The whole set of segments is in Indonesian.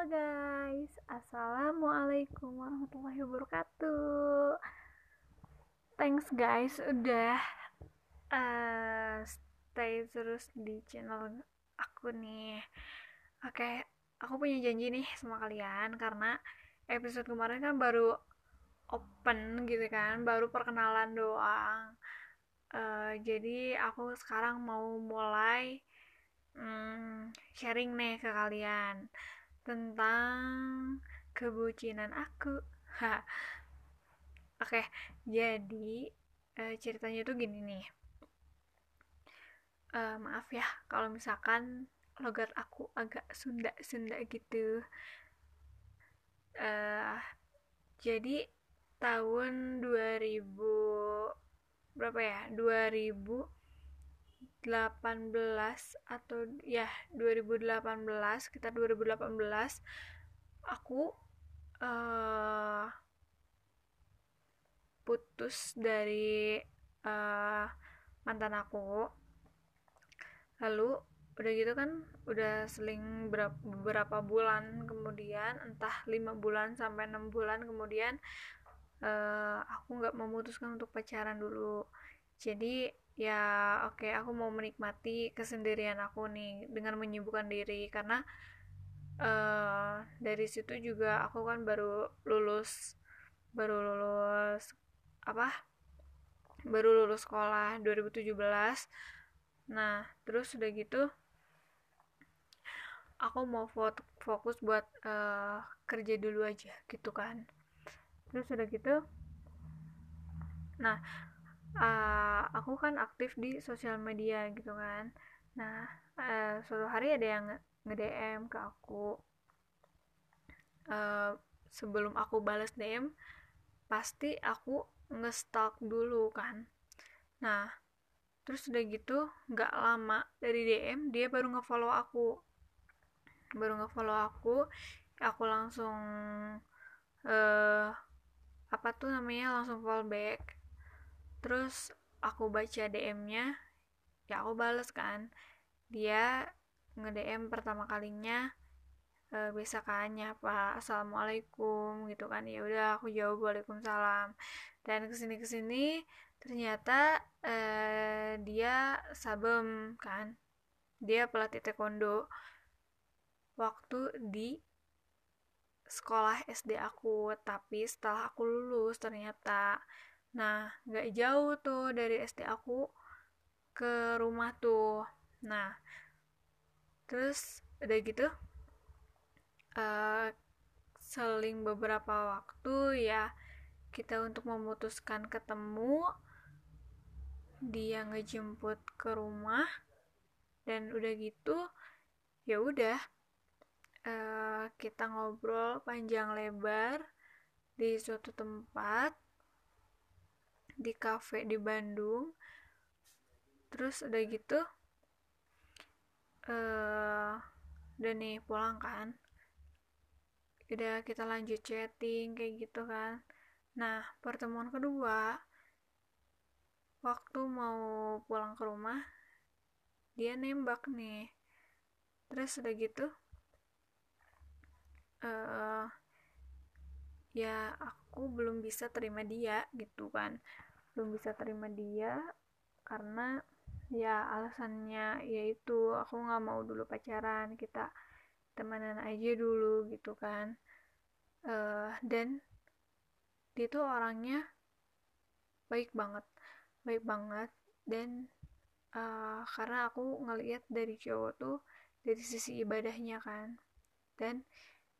Halo guys, Assalamualaikum warahmatullahi wabarakatuh. Thanks guys, udah uh, stay terus di channel aku nih. Oke, aku punya janji nih sama kalian Karena episode kemarin kan baru open gitu kan Baru perkenalan doang. Uh, Jadi aku sekarang mau mulai hmm, sharing nih ke kalian tentang kebucinan aku. Oke, jadi uh, ceritanya tuh gini nih. Uh, maaf ya kalau misalkan logat aku agak sunda-sunda gitu. Uh, jadi tahun 2000 berapa ya? 2000 18 atau ya 2018 kita 2018 aku uh, putus dari uh, mantan aku. Lalu udah gitu kan udah seling berapa, beberapa bulan kemudian entah lima bulan sampai enam bulan kemudian uh, aku nggak memutuskan untuk pacaran dulu. Jadi ya oke okay, aku mau menikmati kesendirian aku nih dengan menyibukkan diri. Karena uh, dari situ juga aku kan baru lulus baru lulus apa? Baru lulus sekolah 2017 nah terus udah gitu aku mau fokus buat uh, kerja dulu aja gitu kan. Terus udah gitu nah uh, aku kan aktif di sosial media gitu kan. Nah uh, suatu hari ada yang nge-DM ke aku. Uh, sebelum aku balas DM pasti aku nge-stalk dulu kan. Nah terus udah gitu nggak lama dari DM dia baru nge-follow aku. Baru nge-follow aku aku langsung uh, apa tuh namanya langsung follow back terus aku baca DM-nya ya aku bales kan. Dia nge-DM pertama kalinya e, bisa kan nyapa assalamualaikum gitu kan. Ya udah aku jawab waalaikumsalam. Dan ke sini ke sini ternyata e, dia sabem kan. Dia pelatih taekwondo waktu di sekolah SD aku. Tapi setelah aku lulus ternyata Nah, nggak jauh tuh dari SD aku ke rumah tuh. Nah, terus udah gitu, uh, seling beberapa waktu ya kita untuk memutuskan ketemu dia ngejemput ke rumah dan udah gitu ya udah uh, kita ngobrol panjang lebar di suatu tempat di cafe di Bandung. Terus udah gitu uh, udah nih pulang kan. Udah kita lanjut chatting kayak gitu kan. Nah pertemuan kedua waktu mau pulang ke rumah dia nembak nih. Terus udah gitu uh, ya aku belum bisa terima dia gitu kan. Belum bisa terima dia karena ya alasannya yaitu aku nggak mau dulu pacaran kita temenan aja dulu gitu kan. Uh, dan dia tuh orangnya baik banget baik banget. Dan uh, karena aku ngelihat dari cowok tuh dari sisi ibadahnya kan. Dan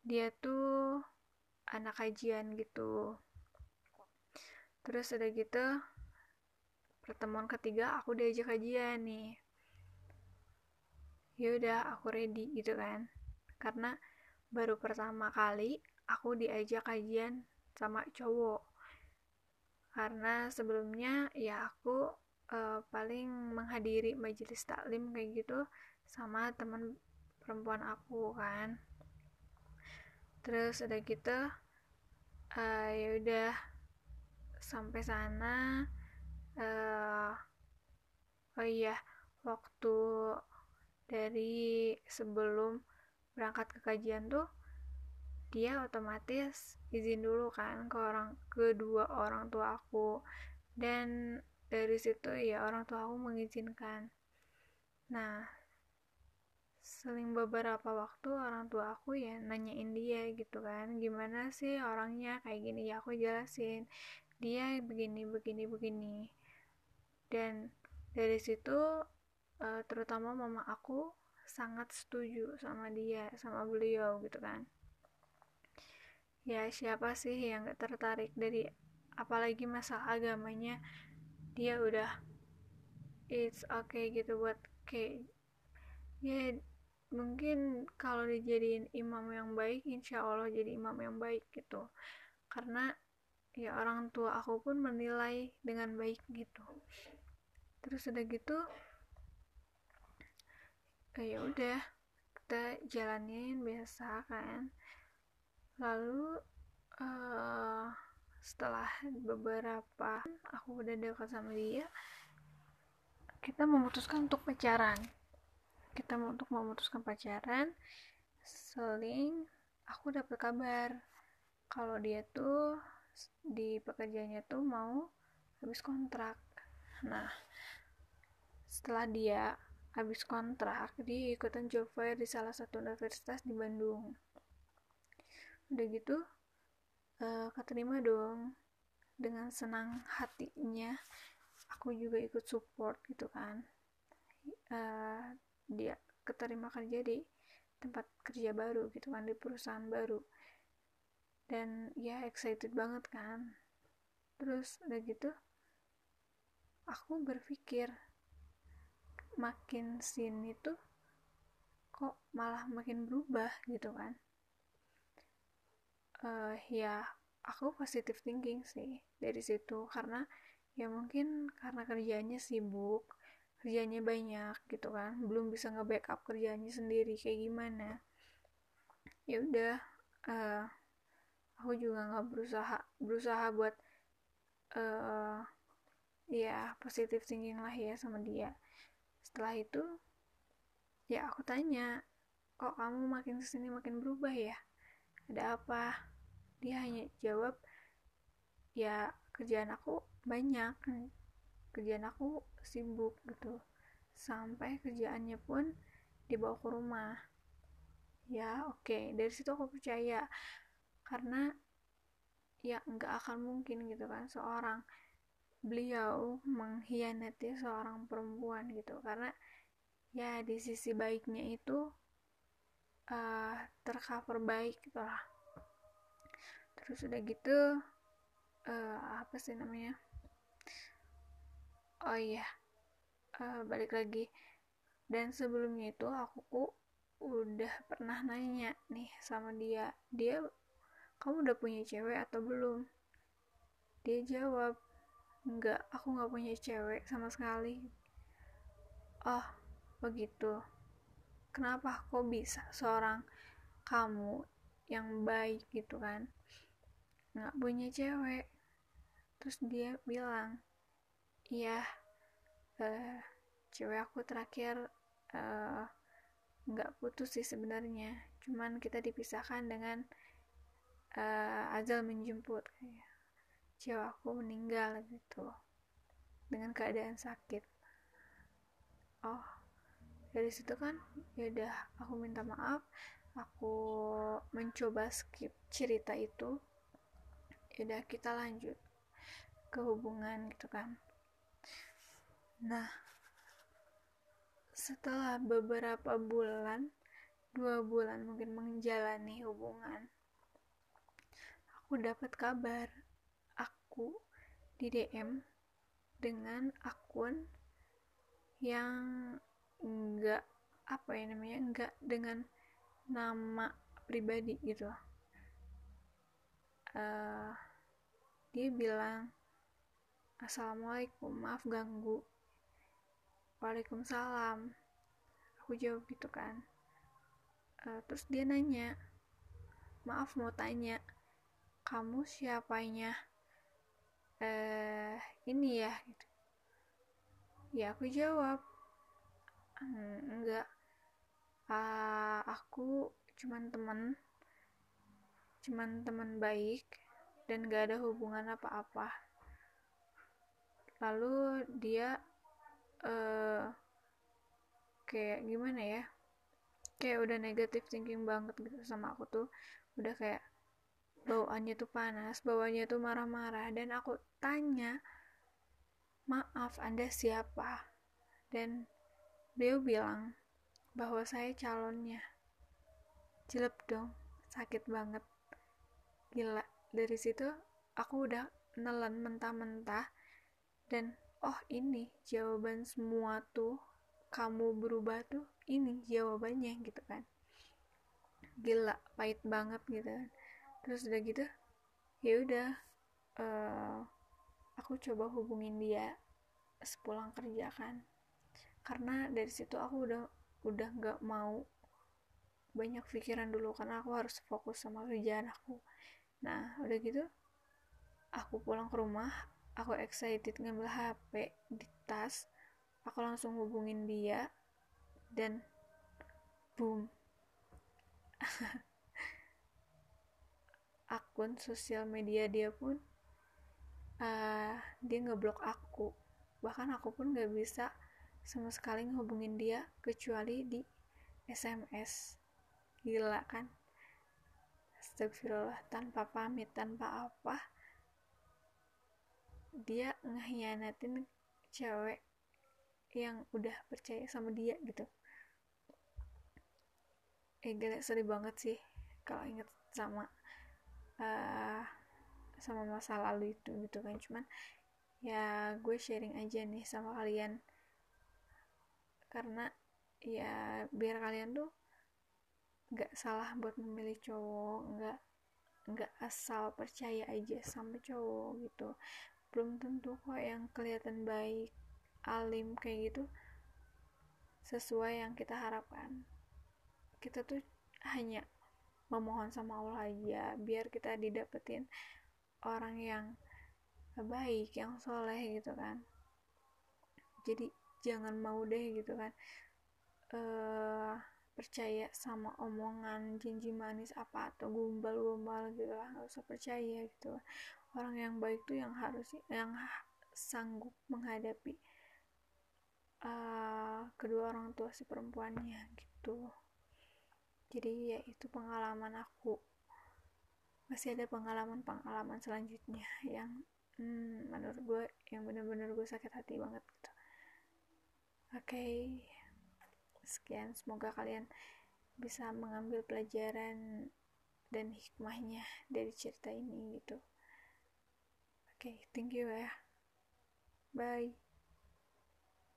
dia tuh anak kajian gitu. Terus udah gitu pertemuan ketiga aku diajak kajian nih. Ya udah aku ready gitu kan. Karena baru pertama kali aku diajak kajian sama cowok. Karena sebelumnya ya aku uh, paling menghadiri majelis taklim kayak gitu sama teman perempuan aku kan terus udah gitu uh, ya udah sampai sana uh, oh iya waktu dari sebelum berangkat ke kajian tuh dia otomatis izin dulu kan ke orang kedua orang tua aku. Dan dari situ ya orang tua aku mengizinkan. Nah seling beberapa waktu orang tua aku ya nanyain dia gitu kan gimana sih orangnya? Kayak gini ya aku jelasin dia begini begini begini. Dan dari situ eh, terutama mama aku sangat setuju sama dia sama beliau gitu kan. Ya siapa sih yang gak tertarik dari apalagi masalah agamanya dia udah it's okay gitu buat kayak ya mungkin kalau dijadiin imam yang baik insya Allah jadi imam yang baik gitu. Karena ya orang tua aku pun menilai dengan baik gitu. Terus udah gitu eh, ya udah kita jalanin biasa kan. Lalu uh, setelah beberapa aku udah dekat sama dia kita memutuskan untuk pacaran kita mau untuk memutuskan pacaran seling aku dapat kabar. Kalau dia tuh di pekerjaannya tuh mau habis kontrak. Nah setelah dia habis kontrak dia ikutan job fair di salah satu universitas di Bandung. Udah gitu uh, keterima dong. Dengan senang hatinya aku juga ikut support gitu kan. Uh, dia keterima kerja di tempat kerja baru gitu kan di perusahaan baru. Dan ya excited banget kan. Terus udah gitu aku berpikir makin sini tuh kok malah makin berubah gitu kan. Uh, ya aku positive thinking sih dari situ. Karena ya mungkin karena kerjanya sibuk kerjanya banyak gitu kan. Belum bisa nge-backup kerjanya sendiri kayak gimana? Ya udah uh, aku juga nggak berusaha berusaha buat uh, ya positive thinking lah ya sama dia. Setelah itu ya aku tanya kok kamu makin ke sini makin berubah ya? Ada apa? Dia hanya jawab ya kerjaan aku banyak kerjaan aku sibuk gitu. Sampai kerjaannya pun dibawa ke rumah. Ya oke. Okay. dari situ aku percaya. Karena ya nggak akan mungkin gitu kan seorang beliau mengkhianati seorang perempuan gitu. Karena ya di sisi baiknya itu uh, tercover baik gitu lah. Terus udah gitu uh, apa sih namanya oh iya uh, balik lagi. Dan sebelumnya itu aku udah pernah nanya nih sama dia. Dia kamu udah punya cewek atau belum? Dia jawab enggak aku nggak punya cewek sama sekali. Oh begitu. Kenapa kok bisa seorang kamu yang baik gitu kan? Nggak punya cewek. Terus dia bilang iya uh, cewek aku terakhir uh, nggak putus sih sebenarnya. Cuman kita dipisahkan dengan uh, azal menjemput. Kayak cewek aku meninggal gitu. Dengan keadaan sakit. Oh dari situ kan ya udah aku minta maaf. Aku mencoba skip cerita itu. Ya udah kita lanjut ke hubungan gitu kan nah setelah beberapa bulan dua bulan mungkin menjalani hubungan aku dapat kabar aku di DM dengan akun yang enggak apa ya namanya enggak dengan nama pribadi gitu. Uh, dia bilang assalamualaikum maaf ganggu waalaikumsalam. Aku jawab gitu kan. Uh, terus dia nanya maaf mau tanya kamu siapanya? Uh, ini ya gitu. Ya aku jawab enggak. Uh, aku cuman temen cuman teman baik dan gak ada hubungan apa-apa. Lalu dia uh, kayak gimana ya? Kayak udah negatif thinking banget gitu sama aku tuh. Udah kayak bawaannya tuh panas bawaannya tuh marah-marah dan aku tanya maaf anda siapa? Dan beliau bilang bahwa saya calonnya. Jelek dong sakit banget. Gila dari situ aku udah nelen mentah-mentah dan oh ini jawaban semua tuh kamu berubah tuh ini jawabannya gitu kan. Gila pahit banget gitu kan. Terus udah gitu ya udah uh, aku coba hubungin dia sepulang kerja kan. Karena dari situ aku udah udah nggak mau banyak pikiran dulu karena aku harus fokus sama kerjaan aku. Nah udah gitu aku pulang ke rumah aku excited ngambil HP di tas aku langsung hubungin dia dan boom. Akun sosial media dia pun uh, dia ngeblok aku. Bahkan aku pun gak bisa sama sekali ngehubungin dia kecuali di SMS gila kan? Astagfirullah tanpa pamit tanpa apa dia ngehianatin cewek yang udah percaya sama dia gitu. Eh gila sedih banget sih kalau inget sama uh, sama masa lalu itu gitu kan. Cuman ya gue sharing aja nih sama kalian. Karena ya biar kalian tuh nggak salah buat memilih cowok nggak nggak asal percaya aja sama cowok gitu belum tentu kok yang kelihatan baik alim kayak gitu sesuai yang kita harapkan. Kita tuh hanya memohon sama Allah aja biar kita didapetin orang yang baik yang soleh gitu kan. Jadi jangan mau deh gitu kan uh, percaya sama omongan janji manis apa atau gombal-gombal gitu lah. Nggak usah percaya gitu orang yang baik tuh yang harus yang sanggup menghadapi uh, kedua orang tua si perempuannya gitu. Jadi ya itu pengalaman aku. Masih ada pengalaman-pengalaman selanjutnya yang hmm, menurut gue yang bener-bener gue sakit hati banget gitu. Oke. Okay sekian semoga kalian bisa mengambil pelajaran dan hikmahnya dari cerita ini gitu okay, thank you ya. Bye